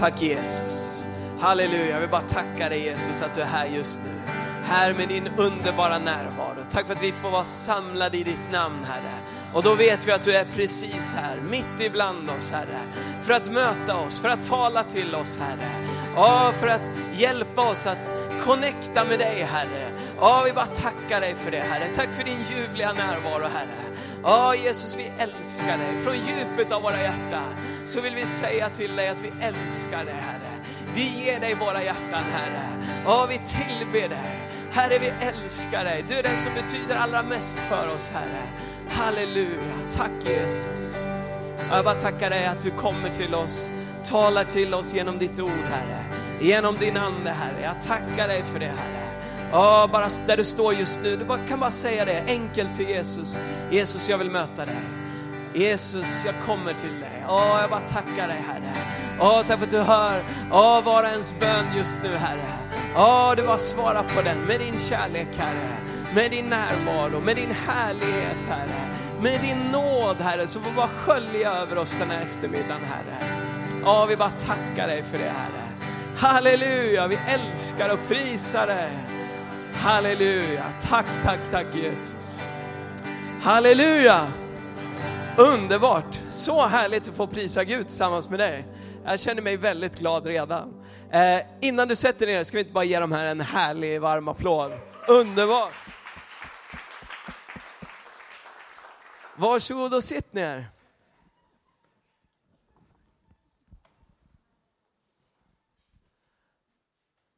Tack Jesus. Halleluja, jag vill bara tacka dig Jesus att du är här just nu. Här med din underbara närvaro. Tack för att vi får vara samlade i ditt namn Herre. Och då vet vi att du är precis här, mitt ibland oss Herre. För att möta oss, för att tala till oss Herre. Ja, för att hjälpa oss att connecta med dig Herre. Ja, vi bara tackar dig för det Herre. Tack för din ljuvliga närvaro Herre. Ja, Jesus vi älskar dig. Från djupet av våra hjärtan så vill vi säga till dig att vi älskar dig Herre. Vi ger dig våra hjärtan Herre. Ja, vi tillber dig. Herre, vi älskar dig. Du är den som betyder allra mest för oss, Herre. Halleluja. Tack Jesus. Jag bara tackar dig att du kommer till oss, talar till oss genom ditt ord, Herre. Genom din Ande, Herre. Jag tackar dig för det, Herre. Ja, bara där du står just nu, du bara, kan bara säga det enkelt till Jesus. Jesus, jag vill möta dig. Jesus, jag kommer till dig. Åh, jag bara tackar dig, Herre. Åh, tack för att du hör Åh, var och ens bön just nu, Herre. Åh, du bara svara på den med din kärlek, Herre. Med din närvaro, med din härlighet, Herre. Med din nåd, Herre, som får bara skölja över oss den här eftermiddagen, Herre. Åh, vi bara tackar dig för det, Herre. Halleluja, vi älskar och prisar dig. Halleluja, tack, tack, tack Jesus. Halleluja! Underbart! Så härligt att få prisa Gud tillsammans med dig. Jag känner mig väldigt glad redan. Eh, innan du sätter dig ner, ska vi inte bara ge de här en härlig varm applåd? Underbart! Varsågod och sitt ner.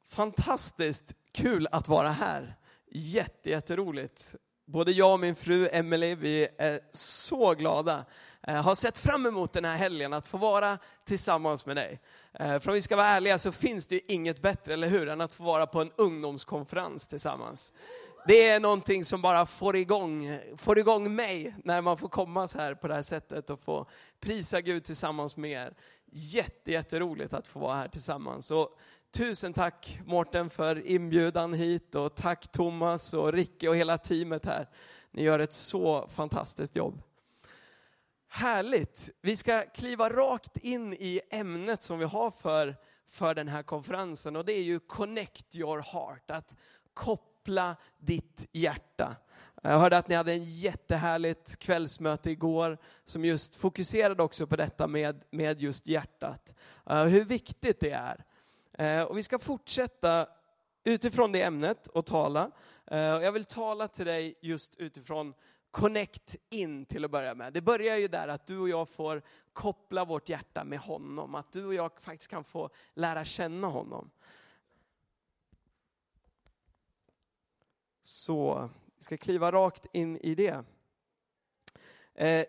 Fantastiskt kul att vara här. Jätte, jätteroligt. Både jag och min fru Emelie, vi är så glada. Jag har sett fram emot den här helgen, att få vara tillsammans med dig. Eh, för om vi ska vara ärliga så finns det ju inget bättre, eller hur, än att få vara på en ungdomskonferens tillsammans. Det är någonting som bara får igång, får igång mig när man får komma så här på det här sättet och få prisa Gud tillsammans med er. Jätte, jätteroligt att få vara här tillsammans. Och tusen tack Mårten för inbjudan hit och tack Thomas och Ricke och hela teamet här. Ni gör ett så fantastiskt jobb. Härligt! Vi ska kliva rakt in i ämnet som vi har för, för den här konferensen och det är ju Connect your heart, att koppla ditt hjärta. Jag hörde att ni hade en jättehärligt kvällsmöte igår som just fokuserade också på detta med, med just hjärtat. Eh, hur viktigt det är. Eh, och vi ska fortsätta utifrån det ämnet och tala. Eh, jag vill tala till dig just utifrån connect in till att börja med. Det börjar ju där att du och jag får koppla vårt hjärta med honom, att du och jag faktiskt kan få lära känna honom. Så, vi ska kliva rakt in i det. Eh,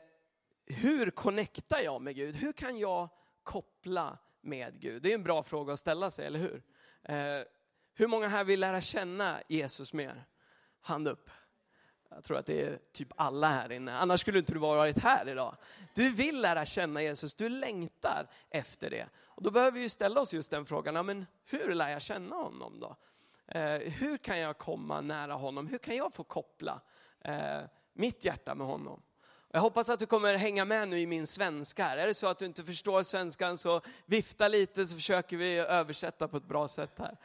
hur connectar jag med Gud? Hur kan jag koppla med Gud? Det är en bra fråga att ställa sig, eller hur? Eh, hur många här vill lära känna Jesus mer? Hand upp. Jag tror att det är typ alla här inne. Annars skulle inte du varit här idag. Du vill lära känna Jesus, du längtar efter det. Och då behöver vi ställa oss just den frågan, Ja, men hur lär jag känna honom då? Eh, hur kan jag komma nära honom? Hur kan jag få koppla eh, mitt hjärta med honom? Jag hoppas att du kommer hänga med nu i min svenska här. Är det så att du inte förstår svenskan så vifta lite så försöker vi översätta på ett bra sätt här.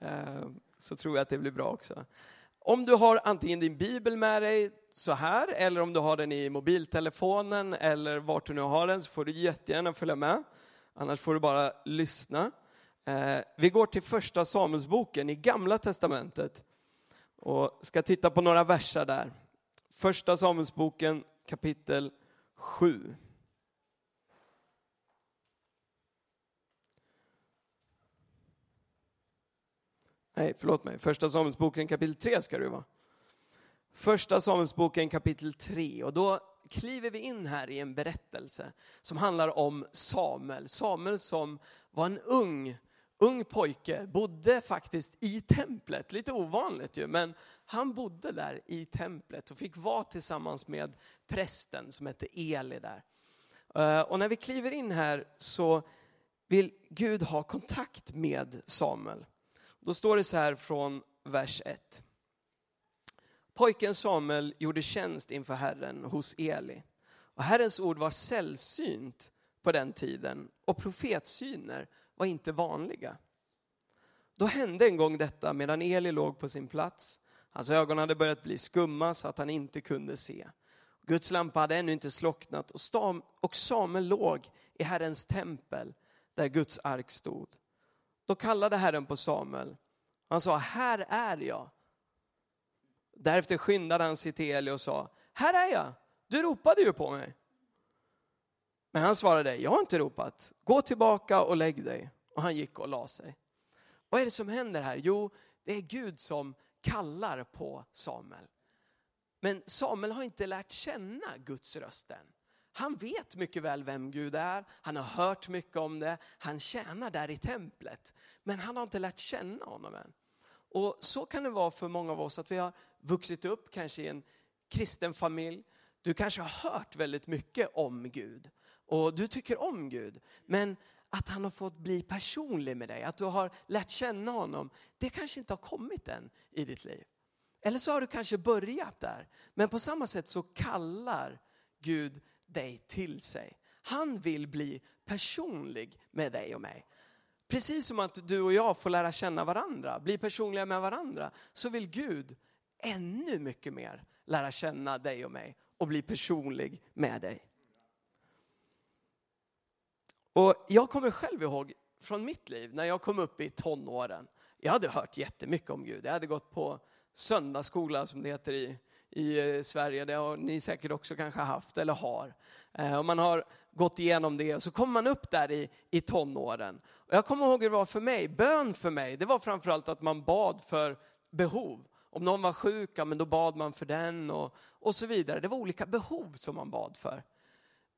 Ehm, så tror jag att det blir bra också. Om du har antingen din bibel med dig så här, eller om du har den i mobiltelefonen eller vart du nu har den, så får du jättegärna följa med. Annars får du bara lyssna. Ehm, vi går till första Samuelsboken i Gamla Testamentet och ska titta på några verser där. Första Samuelsboken kapitel 7. Nej, förlåt mig. Första Samuelsboken kapitel 3 ska det vara. Första Samuelsboken kapitel 3 och då kliver vi in här i en berättelse som handlar om Samuel. Samuel som var en ung, ung pojke, bodde faktiskt i templet. Lite ovanligt ju, men han bodde där i templet och fick vara tillsammans med prästen som hette Eli där. Eh, och när vi kliver in här så vill Gud ha kontakt med Samuel. Då står det så här från vers 1. Pojken Samuel gjorde tjänst inför Herren hos Eli. Och Herrens ord var sällsynt på den tiden och profetsyner var inte vanliga. Då hände en gång detta medan Eli låg på sin plats. Hans ögon hade börjat bli skumma så att han inte kunde se. Guds lampa hade ännu inte slocknat och Samuel låg i Herrens tempel där Guds ark stod. Då kallade Herren på Samuel. Han sa, här är jag. Därefter skyndade han sig till Eli och sa, här är jag, du ropade ju på mig. Men han svarade, jag har inte ropat, gå tillbaka och lägg dig. Och han gick och la sig. Vad är det som händer här? Jo, det är Gud som kallar på Samuel. Men Samuel har inte lärt känna Guds röst än. Han vet mycket väl vem Gud är, han har hört mycket om det, han tjänar där i templet. Men han har inte lärt känna honom än. Och så kan det vara för många av oss att vi har vuxit upp kanske i en kristen familj. Du kanske har hört väldigt mycket om Gud och du tycker om Gud. Men att han har fått bli personlig med dig, att du har lärt känna honom, det kanske inte har kommit än i ditt liv. Eller så har du kanske börjat där. Men på samma sätt så kallar Gud dig till sig. Han vill bli personlig med dig och mig. Precis som att du och jag får lära känna varandra, bli personliga med varandra, så vill Gud ännu mycket mer lära känna dig och mig och bli personlig med dig. Och jag kommer själv ihåg från mitt liv när jag kom upp i tonåren. Jag hade hört jättemycket om Gud. Jag hade gått på söndagsskola som det heter i, i eh, Sverige. Det har ni säkert också kanske haft eller har. Eh, och man har gått igenom det och så kommer man upp där i, i tonåren. Och jag kommer ihåg hur det var för mig. Bön för mig, det var framförallt att man bad för behov. Om någon var sjuk, ja, men då bad man för den och, och så vidare. Det var olika behov som man bad för.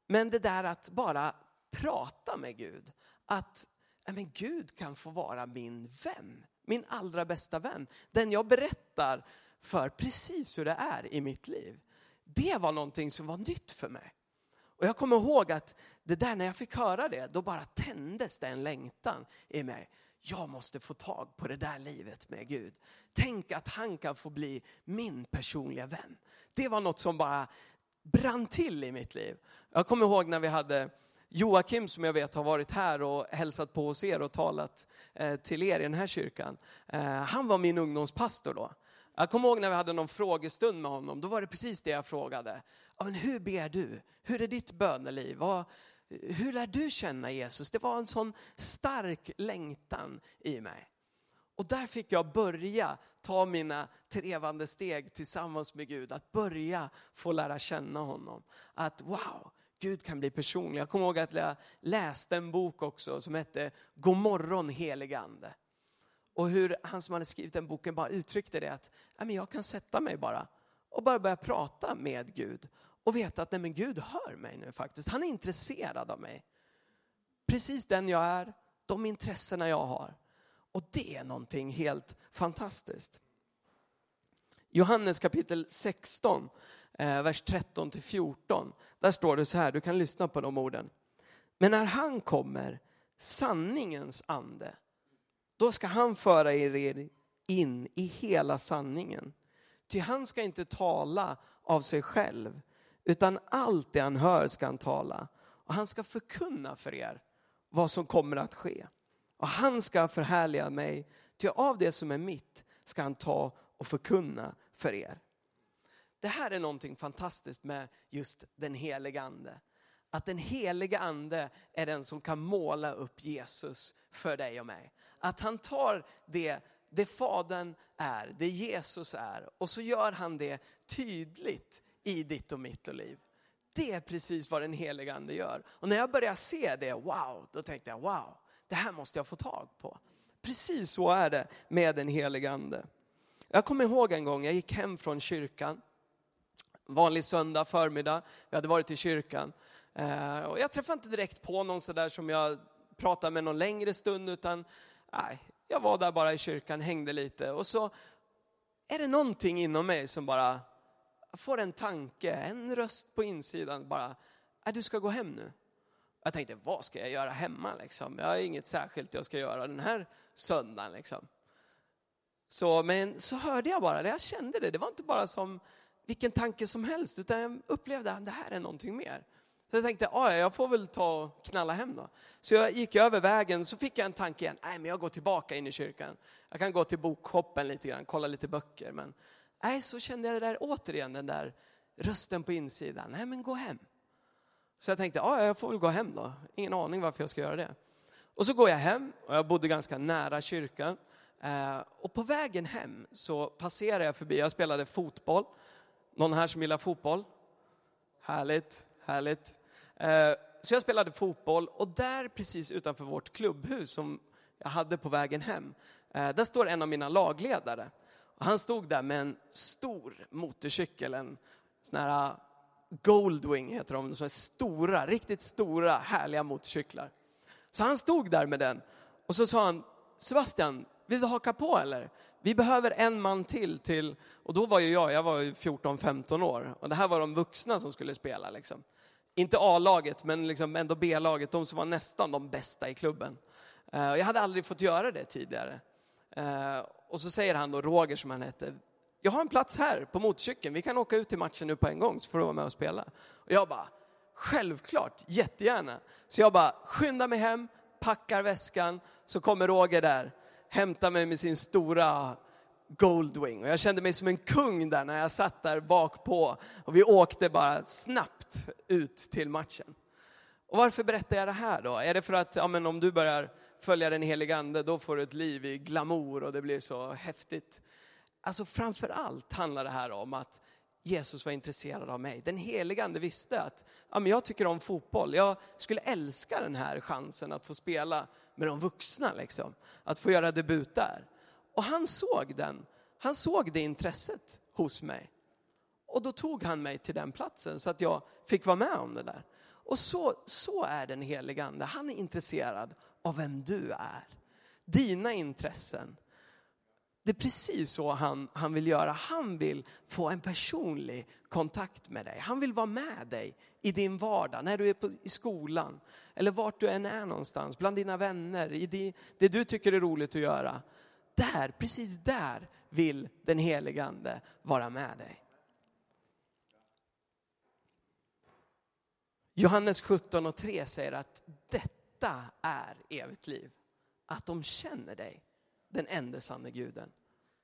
Men det där att bara prata med Gud, att men Gud kan få vara min vän, min allra bästa vän. Den jag berättar för precis hur det är i mitt liv. Det var någonting som var nytt för mig. Och jag kommer ihåg att det där när jag fick höra det, då bara tändes det en längtan i mig. Jag måste få tag på det där livet med Gud. Tänk att han kan få bli min personliga vän. Det var något som bara brann till i mitt liv. Jag kommer ihåg när vi hade Joakim som jag vet har varit här och hälsat på hos er och talat eh, till er i den här kyrkan. Eh, han var min ungdomspastor då. Jag kommer ihåg när vi hade någon frågestund med honom, då var det precis det jag frågade. Ja, men hur ber du? Hur är ditt böneliv? Vad, hur lär du känna Jesus? Det var en sån stark längtan i mig. Och där fick jag börja ta mina trevande steg tillsammans med Gud, att börja få lära känna honom. Att wow, Gud kan bli personlig. Jag kommer ihåg att jag läste en bok också som hette God morgon helige Ande. Och hur han som hade skrivit den boken bara uttryckte det att jag kan sätta mig bara och bara börja prata med Gud och veta att nej, men Gud hör mig nu faktiskt. Han är intresserad av mig. Precis den jag är, de intressena jag har. Och det är någonting helt fantastiskt. Johannes kapitel 16 Eh, vers 13 till 14. Där står det så här, du kan lyssna på de orden. Men när han kommer, sanningens ande, då ska han föra er in i hela sanningen. Ty han ska inte tala av sig själv, utan allt det han hör ska han tala. Och han ska förkunna för er vad som kommer att ske. Och han ska förhärliga mig, ty av det som är mitt ska han ta och förkunna för er. Det här är någonting fantastiskt med just den heliga ande. Att den heliga ande är den som kan måla upp Jesus för dig och mig. Att han tar det, det Fadern är, det Jesus är och så gör han det tydligt i ditt och mitt och liv. Det är precis vad den heliga ande gör. Och när jag började se det, wow, då tänkte jag wow, det här måste jag få tag på. Precis så är det med den heliga ande. Jag kommer ihåg en gång, jag gick hem från kyrkan vanlig söndag förmiddag. Vi hade varit i kyrkan. Eh, och jag träffade inte direkt på någon sådär som jag pratade med någon längre stund, utan nej, jag var där bara i kyrkan, hängde lite. Och så är det någonting inom mig som bara får en tanke, en röst på insidan bara, äh, du ska gå hem nu. Jag tänkte, vad ska jag göra hemma liksom? Jag har inget särskilt jag ska göra den här söndagen liksom. Så, men så hörde jag bara, jag kände det, det var inte bara som vilken tanke som helst, utan jag upplevde att det här är någonting mer. Så jag tänkte, ja, jag får väl ta och knalla hem då. Så jag gick över vägen, så fick jag en tanke igen, nej men jag går tillbaka in i kyrkan. Jag kan gå till bokshoppen lite grann, kolla lite böcker. Men nej, så kände jag det där återigen, den där rösten på insidan, nej men gå hem. Så jag tänkte, ja jag får väl gå hem då. Ingen aning varför jag ska göra det. Och så går jag hem, och jag bodde ganska nära kyrkan. Eh, och på vägen hem så passerar jag förbi, jag spelade fotboll. Någon här som gillar fotboll? Härligt, härligt. Eh, så jag spelade fotboll och där precis utanför vårt klubbhus som jag hade på vägen hem, eh, där står en av mina lagledare. Han stod där med en stor motorcykel, en sån här eh, Goldwing heter de, så stora, riktigt stora härliga motorcyklar. Så han stod där med den och så sa han, Sebastian, vill du haka på eller? Vi behöver en man till, till och då var ju jag, jag var ju 14-15 år och det här var de vuxna som skulle spela liksom. Inte A-laget, men liksom ändå B-laget, de som var nästan de bästa i klubben. Uh, jag hade aldrig fått göra det tidigare. Uh, och så säger han då, Roger som han hette, jag har en plats här på motorcykeln, vi kan åka ut till matchen nu på en gång så får du vara med och spela. Och jag bara, självklart, jättegärna. Så jag bara skyndar mig hem, packar väskan, så kommer Roger där, hämtar mig med sin stora Goldwing. Och jag kände mig som en kung där när jag satt där bak på och vi åkte bara snabbt ut till matchen. Och varför berättar jag det här då? Är det för att ja, men om du börjar följa den helige ande, då får du ett liv i glamour och det blir så häftigt? Alltså framför allt handlar det här om att Jesus var intresserad av mig. Den helige ande visste att ja, men jag tycker om fotboll. Jag skulle älska den här chansen att få spela med de vuxna, liksom. att få göra debut där. Och han såg den, han såg det intresset hos mig. Och då tog han mig till den platsen så att jag fick vara med om det där. Och så, så är den helige ande, han är intresserad av vem du är. Dina intressen, det är precis så han, han vill göra. Han vill få en personlig kontakt med dig. Han vill vara med dig i din vardag, när du är på, i skolan eller vart du än är någonstans, bland dina vänner, i det, det du tycker är roligt att göra. Där, precis där vill den helige Ande vara med dig. Johannes 17 och 3 säger att detta är evigt liv. Att de känner dig den enda sanne guden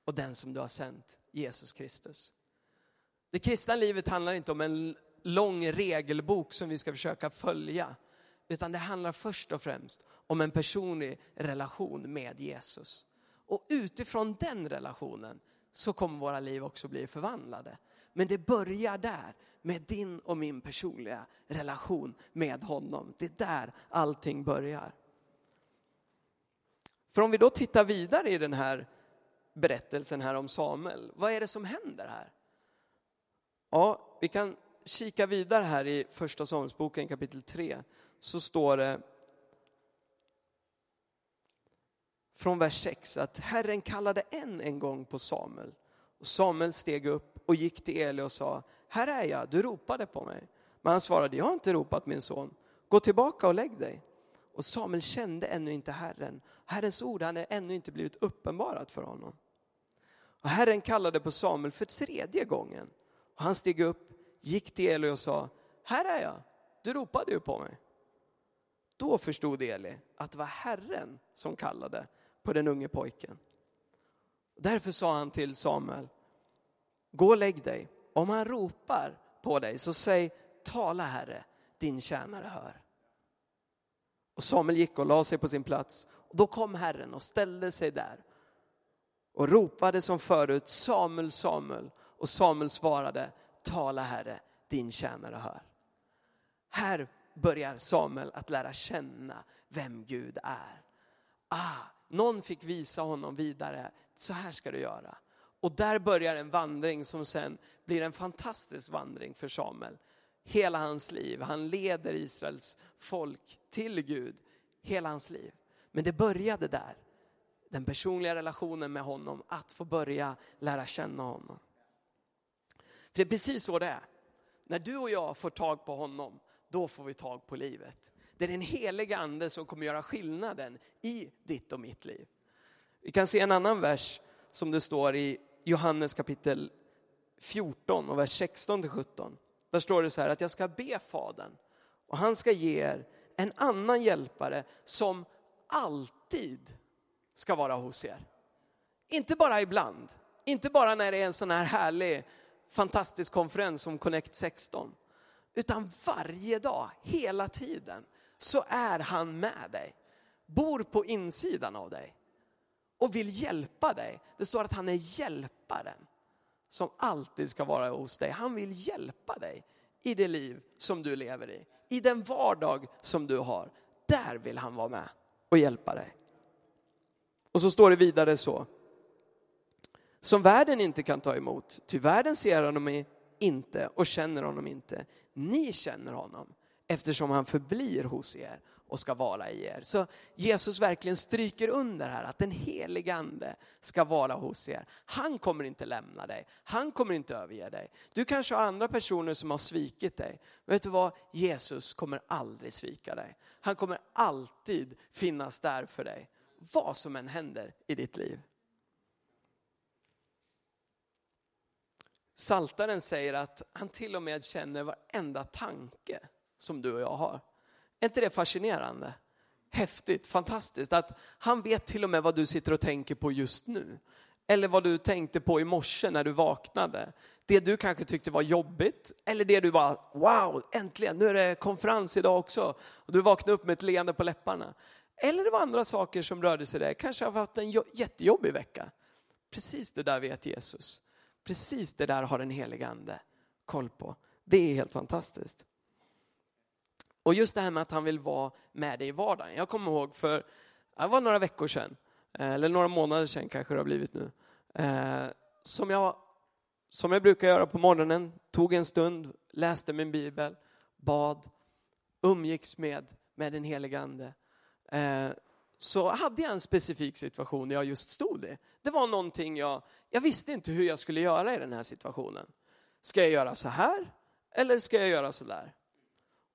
och den som du har sänt, Jesus Kristus. Det kristna livet handlar inte om en lång regelbok som vi ska försöka följa, utan det handlar först och främst om en personlig relation med Jesus. Och utifrån den relationen så kommer våra liv också bli förvandlade. Men det börjar där, med din och min personliga relation med honom. Det är där allting börjar. För om vi då tittar vidare i den här berättelsen här om Samuel, vad är det som händer här? Ja, vi kan kika vidare här i första Samuelsboken kapitel 3, så står det från vers 6 att Herren kallade än en gång på Samuel. Och Samuel steg upp och gick till Eli och sa, här är jag, du ropade på mig. Men han svarade, jag har inte ropat min son, gå tillbaka och lägg dig. Och Samuel kände ännu inte Herren. Herrens ord hade ännu inte blivit uppenbarat för honom. Och Herren kallade på Samuel för tredje gången. Och han steg upp, gick till Eli och sa, här är jag, du ropade ju på mig. Då förstod Eli att det var Herren som kallade på den unge pojken. Därför sa han till Samuel, gå och lägg dig. Om han ropar på dig så säg, tala Herre, din tjänare hör. Och Samuel gick och la sig på sin plats. Och då kom Herren och ställde sig där och ropade som förut, Samuel, Samuel. Och Samuel svarade, tala Herre, din tjänare hör. Här börjar Samuel att lära känna vem Gud är. Ah, någon fick visa honom vidare, så här ska du göra. Och där börjar en vandring som sen blir en fantastisk vandring för Samuel. Hela hans liv, han leder Israels folk till Gud, hela hans liv. Men det började där, den personliga relationen med honom, att få börja lära känna honom. För det är precis så det är. När du och jag får tag på honom, då får vi tag på livet. Det är den heliga ande som kommer göra skillnaden i ditt och mitt liv. Vi kan se en annan vers som det står i Johannes kapitel 14 och vers 16 till 17. Där står det så här att jag ska be Fadern Och han ska ge er en annan hjälpare som alltid ska vara hos er. Inte bara ibland, inte bara när det är en sån här härlig, fantastisk konferens som Connect 16. Utan varje dag, hela tiden, så är han med dig. Bor på insidan av dig. Och vill hjälpa dig. Det står att han är hjälparen. Som alltid ska vara hos dig. Han vill hjälpa dig i det liv som du lever i. I den vardag som du har. Där vill han vara med och hjälpa dig. Och så står det vidare så. Som världen inte kan ta emot, ty världen ser honom inte och känner honom inte. Ni känner honom eftersom han förblir hos er och ska vara i er. Så Jesus verkligen stryker under här att den helige ande ska vara hos er. Han kommer inte lämna dig, han kommer inte överge dig. Du kanske har andra personer som har svikit dig. Men vet du vad? Jesus kommer aldrig svika dig. Han kommer alltid finnas där för dig. Vad som än händer i ditt liv. Saltaren säger att han till och med känner varenda tanke som du och jag har. Är inte det fascinerande? Häftigt, fantastiskt att han vet till och med vad du sitter och tänker på just nu. Eller vad du tänkte på i morse när du vaknade. Det du kanske tyckte var jobbigt, eller det du bara, wow, äntligen, nu är det konferens idag också. Och du vaknade upp med ett leende på läpparna. Eller det var andra saker som rörde sig där, kanske har haft en jättejobbig vecka. Precis det där vet Jesus. Precis det där har den helige Ande koll på. Det är helt fantastiskt. Och just det här med att han vill vara med dig i vardagen. Jag kommer ihåg för, det var några veckor sedan, eh, eller några månader sedan kanske det har blivit nu, eh, som jag, som jag brukar göra på morgonen, tog en stund, läste min bibel, bad, umgicks med, med den helige Ande. Eh, så hade jag en specifik situation jag just stod i. Det var någonting jag, jag visste inte hur jag skulle göra i den här situationen. Ska jag göra så här eller ska jag göra så där?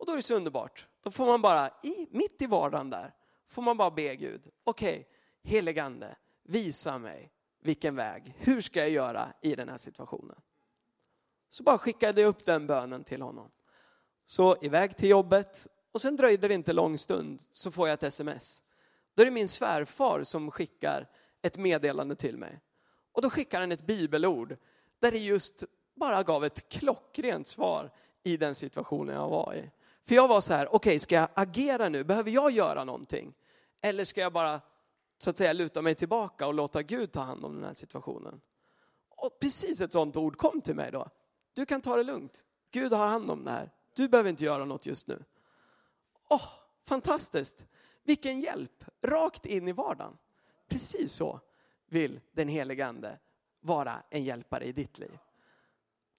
Och då är det så underbart. Då får man bara, i, mitt i vardagen där, får man bara be Gud, okej, okay, heligande, visa mig vilken väg, hur ska jag göra i den här situationen? Så bara skickade jag upp den bönen till honom. Så iväg till jobbet och sen dröjde det inte lång stund så får jag ett sms. Då är det min svärfar som skickar ett meddelande till mig. Och då skickar han ett bibelord där det just bara gav ett klockrent svar i den situationen jag var i. För jag var så här, okej, okay, ska jag agera nu? Behöver jag göra någonting? Eller ska jag bara, så att säga, luta mig tillbaka och låta Gud ta hand om den här situationen? Och precis ett sånt ord kom till mig då. Du kan ta det lugnt. Gud har hand om det här. Du behöver inte göra något just nu. Åh, oh, fantastiskt. Vilken hjälp, rakt in i vardagen. Precis så vill den helige Ande vara en hjälpare i ditt liv.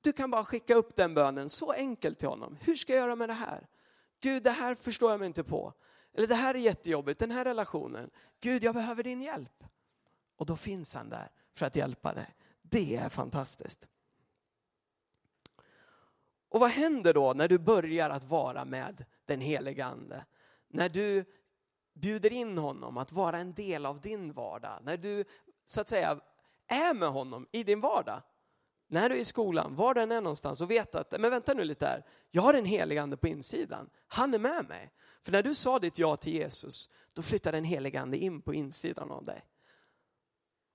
Du kan bara skicka upp den bönen så enkelt till honom. Hur ska jag göra med det här? Gud, det här förstår jag mig inte på. Eller det här är jättejobbigt, den här relationen. Gud, jag behöver din hjälp. Och då finns han där för att hjälpa dig. Det är fantastiskt. Och vad händer då när du börjar att vara med den helige Ande? När du bjuder in honom att vara en del av din vardag. När du så att säga är med honom i din vardag när du är i skolan, var den är någonstans och vet att, men vänta nu lite här, jag har en helig ande på insidan. Han är med mig. För när du sa ditt ja till Jesus, då flyttar den helige ande in på insidan av dig.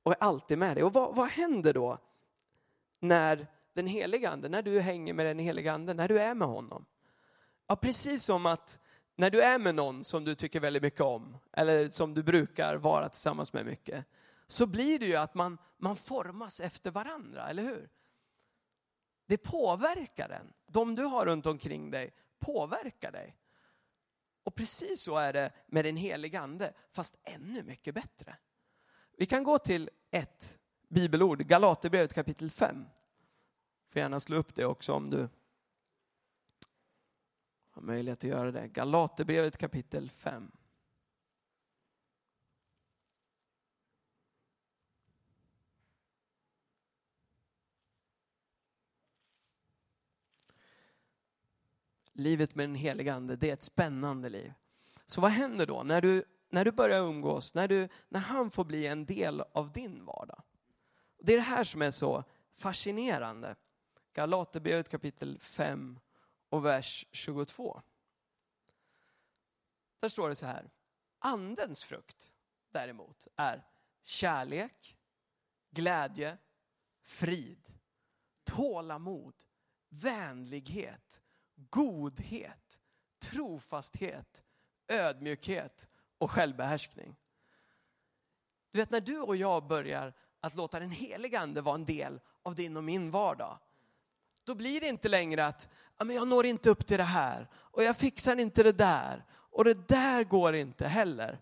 Och är alltid med dig. Och vad, vad händer då när den helige ande, när du hänger med den helige ande, när du är med honom? Ja, precis som att när du är med någon som du tycker väldigt mycket om, eller som du brukar vara tillsammans med mycket, så blir det ju att man, man formas efter varandra, eller hur? Det påverkar en. De du har runt omkring dig påverkar dig. Och precis så är det med den helige ande, fast ännu mycket bättre. Vi kan gå till ett bibelord, Galaterbrevet kapitel 5. Får gärna slå upp det också om du har möjlighet att göra det. Galaterbrevet kapitel 5. Livet med den heliga ande, det är ett spännande liv. Så vad händer då när du, när du börjar umgås, när, du, när han får bli en del av din vardag? Det är det här som är så fascinerande. Galaterbrevet kapitel 5 och vers 22. där står det så här. Andens frukt däremot är kärlek, glädje, frid, tålamod, vänlighet, godhet, trofasthet, ödmjukhet och självbehärskning. Du vet när du och jag börjar att låta den heliga ande vara en del av din och min vardag. Då blir det inte längre att men jag når inte upp till det här och jag fixar inte det där och det där går inte heller.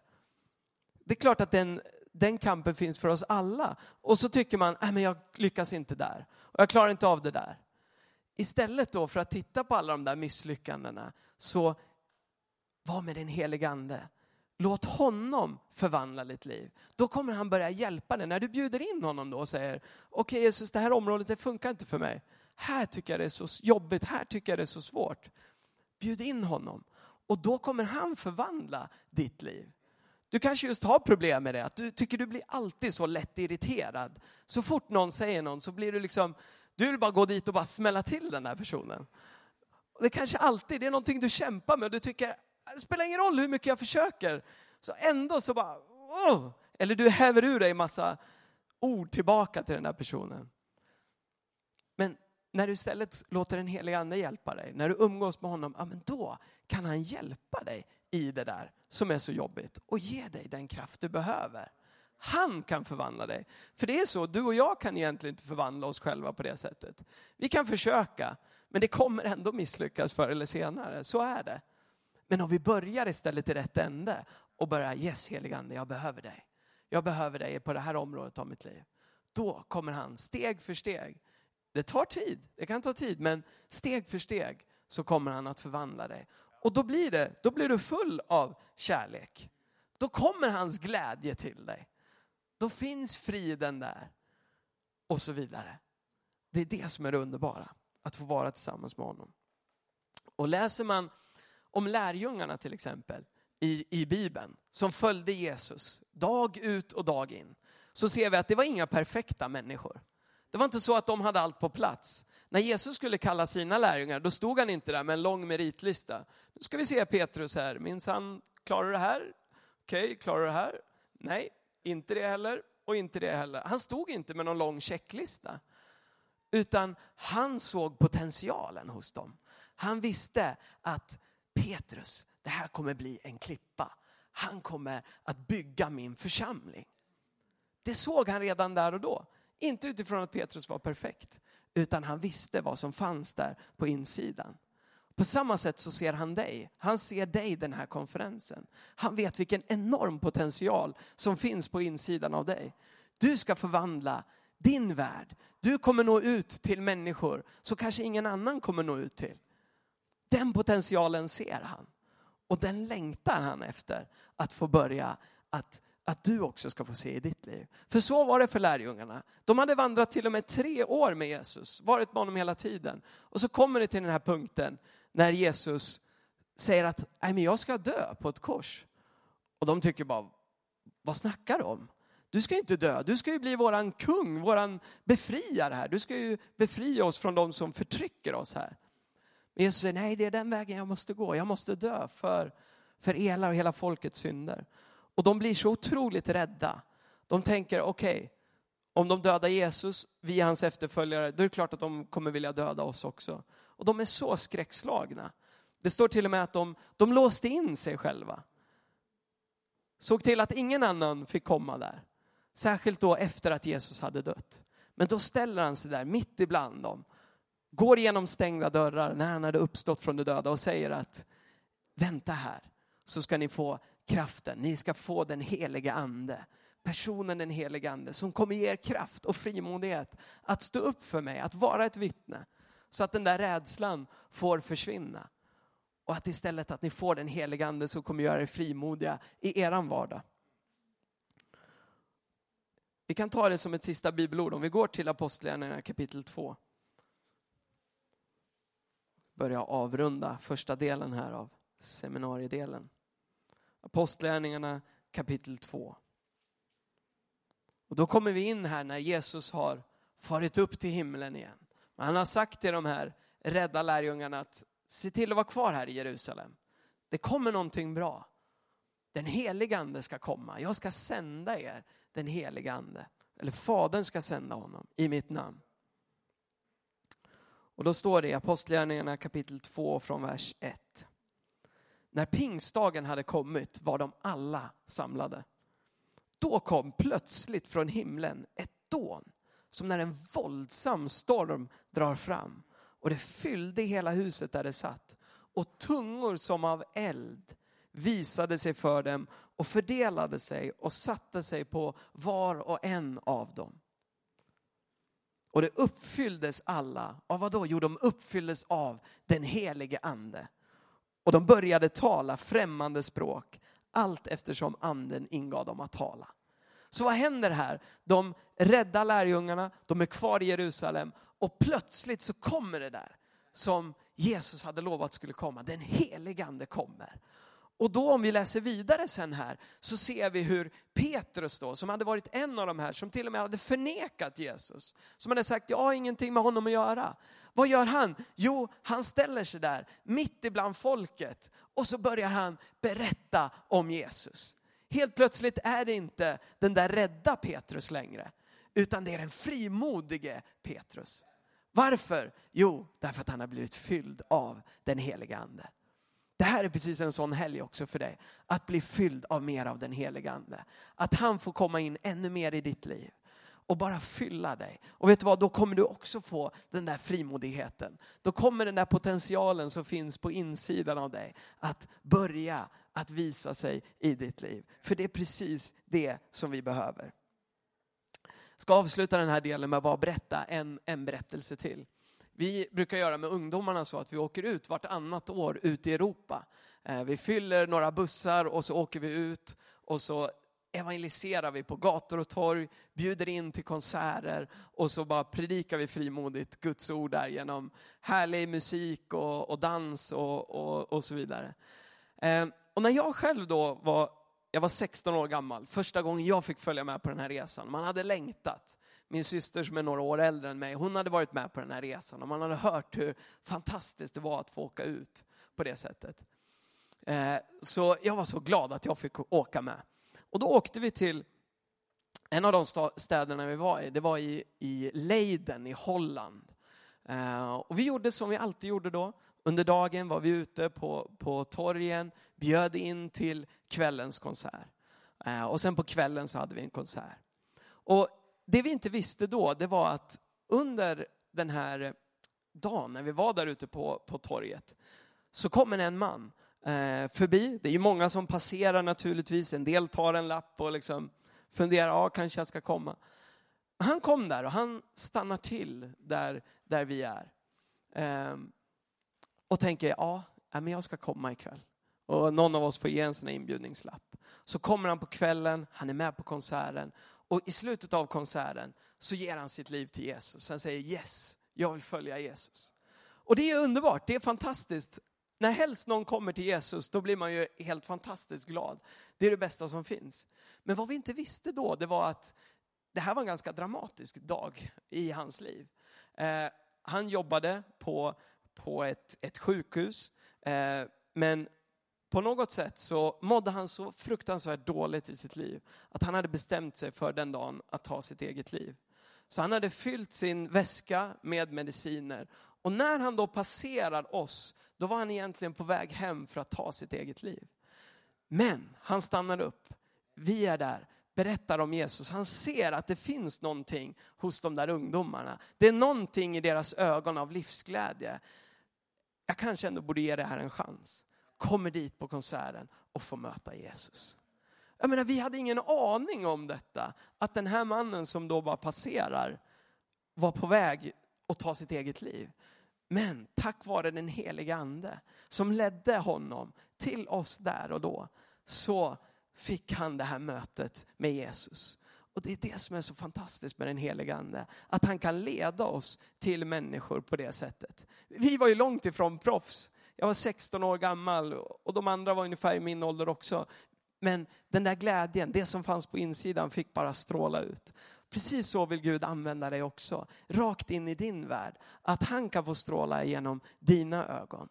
Det är klart att den, den kampen finns för oss alla. Och så tycker man, men jag lyckas inte där och jag klarar inte av det där. Istället då för att titta på alla de där misslyckandena så var med den helige ande. Låt honom förvandla ditt liv. Då kommer han börja hjälpa dig. När du bjuder in honom då och säger, okej okay, Jesus, det här området det funkar inte för mig. Här tycker jag det är så jobbigt, här tycker jag det är så svårt. Bjud in honom. Och då kommer han förvandla ditt liv. Du kanske just har problem med det, att du tycker du blir alltid så lätt irriterad. Så fort någon säger någon så blir du liksom, du vill bara gå dit och bara smälla till den där personen. Det kanske alltid det är någonting du kämpar med och du tycker, det spelar ingen roll hur mycket jag försöker. Så ändå så bara, oh! eller du häver ur dig massa ord tillbaka till den där personen. Men när du istället låter den heliga ande hjälpa dig, när du umgås med honom, ja, men då kan han hjälpa dig i det där som är så jobbigt och ge dig den kraft du behöver. Han kan förvandla dig. För det är så, du och jag kan egentligen inte förvandla oss själva på det sättet. Vi kan försöka, men det kommer ändå misslyckas förr eller senare. Så är det. Men om vi börjar istället i rätt ände och börjar, yes heligande, jag behöver dig. Jag behöver dig på det här området av mitt liv. Då kommer han steg för steg. Det tar tid, det kan ta tid, men steg för steg så kommer han att förvandla dig. Och då blir, det, då blir du full av kärlek. Då kommer hans glädje till dig. Då finns friden där. Och så vidare. Det är det som är det underbara, att få vara tillsammans med honom. Och läser man om lärjungarna till exempel i, i Bibeln, som följde Jesus dag ut och dag in, så ser vi att det var inga perfekta människor. Det var inte så att de hade allt på plats. När Jesus skulle kalla sina lärjungar, då stod han inte där med en lång meritlista. Nu ska vi se Petrus här, minns han, klarar du det här? Okej, okay, klarar du det här? Nej, inte det heller och inte det heller. Han stod inte med någon lång checklista. Utan han såg potentialen hos dem. Han visste att Petrus, det här kommer bli en klippa. Han kommer att bygga min församling. Det såg han redan där och då. Inte utifrån att Petrus var perfekt, utan han visste vad som fanns där på insidan. På samma sätt så ser han dig. Han ser dig den här konferensen. Han vet vilken enorm potential som finns på insidan av dig. Du ska förvandla din värld. Du kommer nå ut till människor som kanske ingen annan kommer nå ut till. Den potentialen ser han. Och den längtar han efter att få börja att att du också ska få se i ditt liv. För så var det för lärjungarna. De hade vandrat till och med tre år med Jesus, varit med honom hela tiden. Och så kommer det till den här punkten när Jesus säger att Nej, men jag ska dö på ett kors. Och de tycker bara, vad snackar du om? Du ska inte dö, du ska ju bli våran kung, våran befriare här. Du ska ju befria oss från de som förtrycker oss här. Men Jesus säger, nej det är den vägen jag måste gå. Jag måste dö för, för era och hela folkets synder. Och de blir så otroligt rädda. De tänker, okej, okay, om de dödar Jesus, vi är hans efterföljare, då är det klart att de kommer vilja döda oss också. Och de är så skräckslagna. Det står till och med att de, de låste in sig själva. Såg till att ingen annan fick komma där. Särskilt då efter att Jesus hade dött. Men då ställer han sig där mitt ibland dem. Går genom stängda dörrar när han hade uppstått från de döda och säger att vänta här så ska ni få kraften. Ni ska få den helige ande. Personen den helige ande som kommer ge er kraft och frimodighet att stå upp för mig, att vara ett vittne. Så att den där rädslan får försvinna. Och att istället att ni får den helige ande som kommer göra er frimodiga i eran vardag. Vi kan ta det som ett sista bibelord om vi går till Apostlagärningarna kapitel 2. Börja avrunda första delen här av seminariedelen. Apostlagärningarna kapitel 2. Och då kommer vi in här när Jesus har farit upp till himlen igen. Men han har sagt till de här rädda lärjungarna att se till att vara kvar här i Jerusalem. Det kommer någonting bra den helige ande ska komma. Jag ska sända er den helige ande. Eller Fadern ska sända honom i mitt namn. Och då står det i Apostlagärningarna kapitel 2 från vers 1. När pingstdagen hade kommit var de alla samlade. Då kom plötsligt från himlen ett dån, som när en våldsam storm drar fram. Och det fyllde hela huset där det satt. Och tungor som av eld visade sig för dem och fördelade sig och satte sig på var och en av dem. Och det uppfylldes alla av vad då? Jo, de uppfylldes av den helige ande. Och de började tala främmande språk allt eftersom anden ingav dem att tala. Så vad händer här? De räddar lärjungarna, de är kvar i Jerusalem och plötsligt så kommer det där som Jesus hade lovat skulle komma. Den helige ande kommer. Och då om vi läser vidare sen här så ser vi hur Petrus då, som hade varit en av de här som till och med hade förnekat Jesus, som hade sagt jag har ingenting med honom att göra. Vad gör han? Jo, han ställer sig där mitt ibland folket och så börjar han berätta om Jesus. Helt plötsligt är det inte den där rädda Petrus längre, utan det är den frimodige Petrus. Varför? Jo, därför att han har blivit fylld av den heliga ande. Det här är precis en sån helg också för dig. Att bli fylld av mer av den heliga ande. Att han får komma in ännu mer i ditt liv och bara fylla dig. Och vet du vad, då kommer du också få den där frimodigheten. Då kommer den där potentialen som finns på insidan av dig att börja att visa sig i ditt liv. För det är precis det som vi behöver. Jag ska avsluta den här delen med att bara berätta en, en berättelse till. Vi brukar göra med ungdomarna så att vi åker ut vartannat år ut i Europa. Eh, vi fyller några bussar och så åker vi ut och så evangeliserar vi på gator och torg, bjuder in till konserter och så bara predikar vi frimodigt Guds ord där genom härlig musik och, och dans och, och, och, så vidare. Ehm, och när jag själv då var, jag var 16 år gammal, första gången jag fick följa med på den här resan, man hade längtat. Min syster som är några år äldre än mig, hon hade varit med på den här resan och man hade hört hur fantastiskt det var att få åka ut på det sättet. Ehm, så jag var så glad att jag fick åka med. Och då åkte vi till en av de städerna vi var i, det var i, i Leiden i Holland. Ehm, och vi gjorde som vi alltid gjorde då. Under dagen var vi ute på, på torgen, bjöd in till kvällens konsert. Eh, och sen på kvällen så hade vi en konsert. Och det vi inte visste då, det var att under den här dagen, när vi var där ute på, på torget, så kommer en man eh, förbi. Det är ju många som passerar naturligtvis. En del tar en lapp och liksom funderar, ja kanske jag ska komma. Han kom där och han stannar till där, där vi är. Eh, och tänker, ja, men jag ska komma ikväll. Och någon av oss får ge en sån här inbjudningslapp. Så kommer han på kvällen, han är med på konserten och i slutet av konserten så ger han sitt liv till Jesus. Han säger yes, jag vill följa Jesus. Och det är underbart, det är fantastiskt. När helst någon kommer till Jesus, då blir man ju helt fantastiskt glad. Det är det bästa som finns. Men vad vi inte visste då, det var att det här var en ganska dramatisk dag i hans liv. Eh, han jobbade på, på ett, ett sjukhus, eh, men på något sätt så mådde han så fruktansvärt dåligt i sitt liv att han hade bestämt sig för den dagen att ta sitt eget liv. Så han hade fyllt sin väska med mediciner och när han då passerar oss, då var han egentligen på väg hem för att ta sitt eget liv. Men han stannar upp. Vi är där, berättar om Jesus. Han ser att det finns någonting hos de där ungdomarna. Det är någonting i deras ögon av livsglädje. Jag kanske ändå borde ge det här en chans kommer dit på konserten och får möta Jesus. Jag menar, vi hade ingen aning om detta, att den här mannen som då bara passerar var på väg att ta sitt eget liv. Men tack vare den heliga ande som ledde honom till oss där och då, så fick han det här mötet med Jesus. Och det är det som är så fantastiskt med den helige ande, att han kan leda oss till människor på det sättet. Vi var ju långt ifrån proffs jag var 16 år gammal och de andra var ungefär i min ålder också. Men den där glädjen, det som fanns på insidan fick bara stråla ut. Precis så vill Gud använda dig också, rakt in i din värld. Att han kan få stråla genom dina ögon.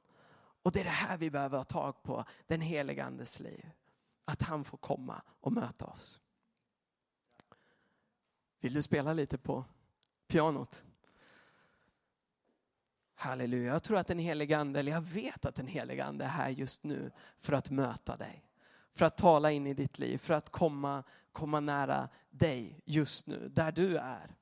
Och det är det här vi behöver ha tag på, den helige Andes liv. att han får komma och möta oss. Vill du spela lite på pianot? Halleluja. Jag tror att den helige ande, eller jag vet att den helige ande är här just nu för att möta dig. För att tala in i ditt liv, för att komma, komma nära dig just nu, där du är.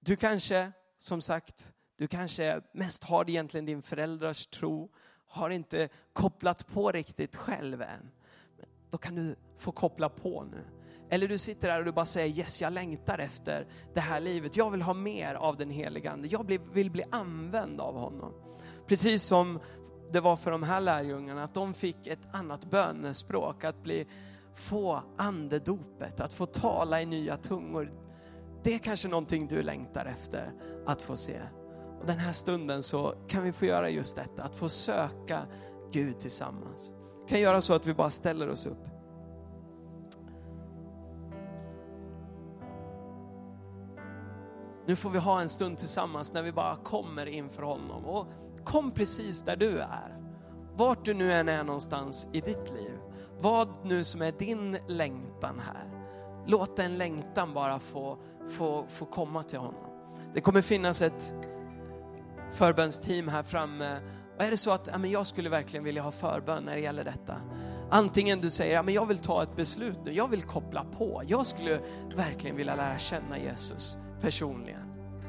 Du kanske, som sagt, du kanske mest har egentligen din föräldrars tro, har inte kopplat på riktigt själv än. Då kan du få koppla på nu. Eller du sitter där och du bara säger yes, jag längtar efter det här livet. Jag vill ha mer av den helige Ande. Jag vill bli använd av honom. Precis som det var för de här lärjungarna, att de fick ett annat bönespråk, att bli, få andedopet, att få tala i nya tungor. Det är kanske någonting du längtar efter att få se. Och den här stunden så kan vi få göra just detta, att få söka Gud tillsammans. Vi kan göra så att vi bara ställer oss upp. Nu får vi ha en stund tillsammans när vi bara kommer inför honom. Och kom precis där du är. Vart du nu än är någonstans i ditt liv. Vad nu som är din längtan här. Låt den längtan bara få, få, få komma till honom. Det kommer finnas ett förbönsteam här framme. Och är det så att ja, jag skulle verkligen vilja ha förbön när det gäller detta. Antingen du säger, ja, jag vill ta ett beslut nu, jag vill koppla på. Jag skulle verkligen vilja lära känna Jesus personligen.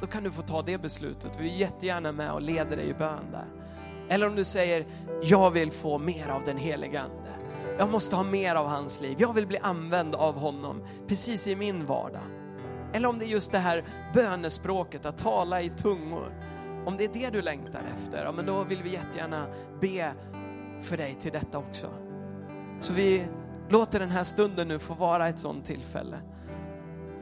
Då kan du få ta det beslutet. Vi är jättegärna med och leder dig i bön där. Eller om du säger, jag vill få mer av den heliga Ande. Jag måste ha mer av hans liv. Jag vill bli använd av honom precis i min vardag. Eller om det är just det här bönespråket, att tala i tungor. Om det är det du längtar efter, ja, men då vill vi jättegärna be för dig till detta också. Så vi låter den här stunden nu få vara ett sådant tillfälle.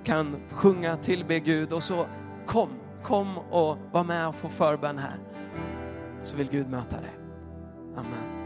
Kan sjunga, tillbe Gud och så kom, kom och var med och få förbön här. Så vill Gud möta dig. Amen.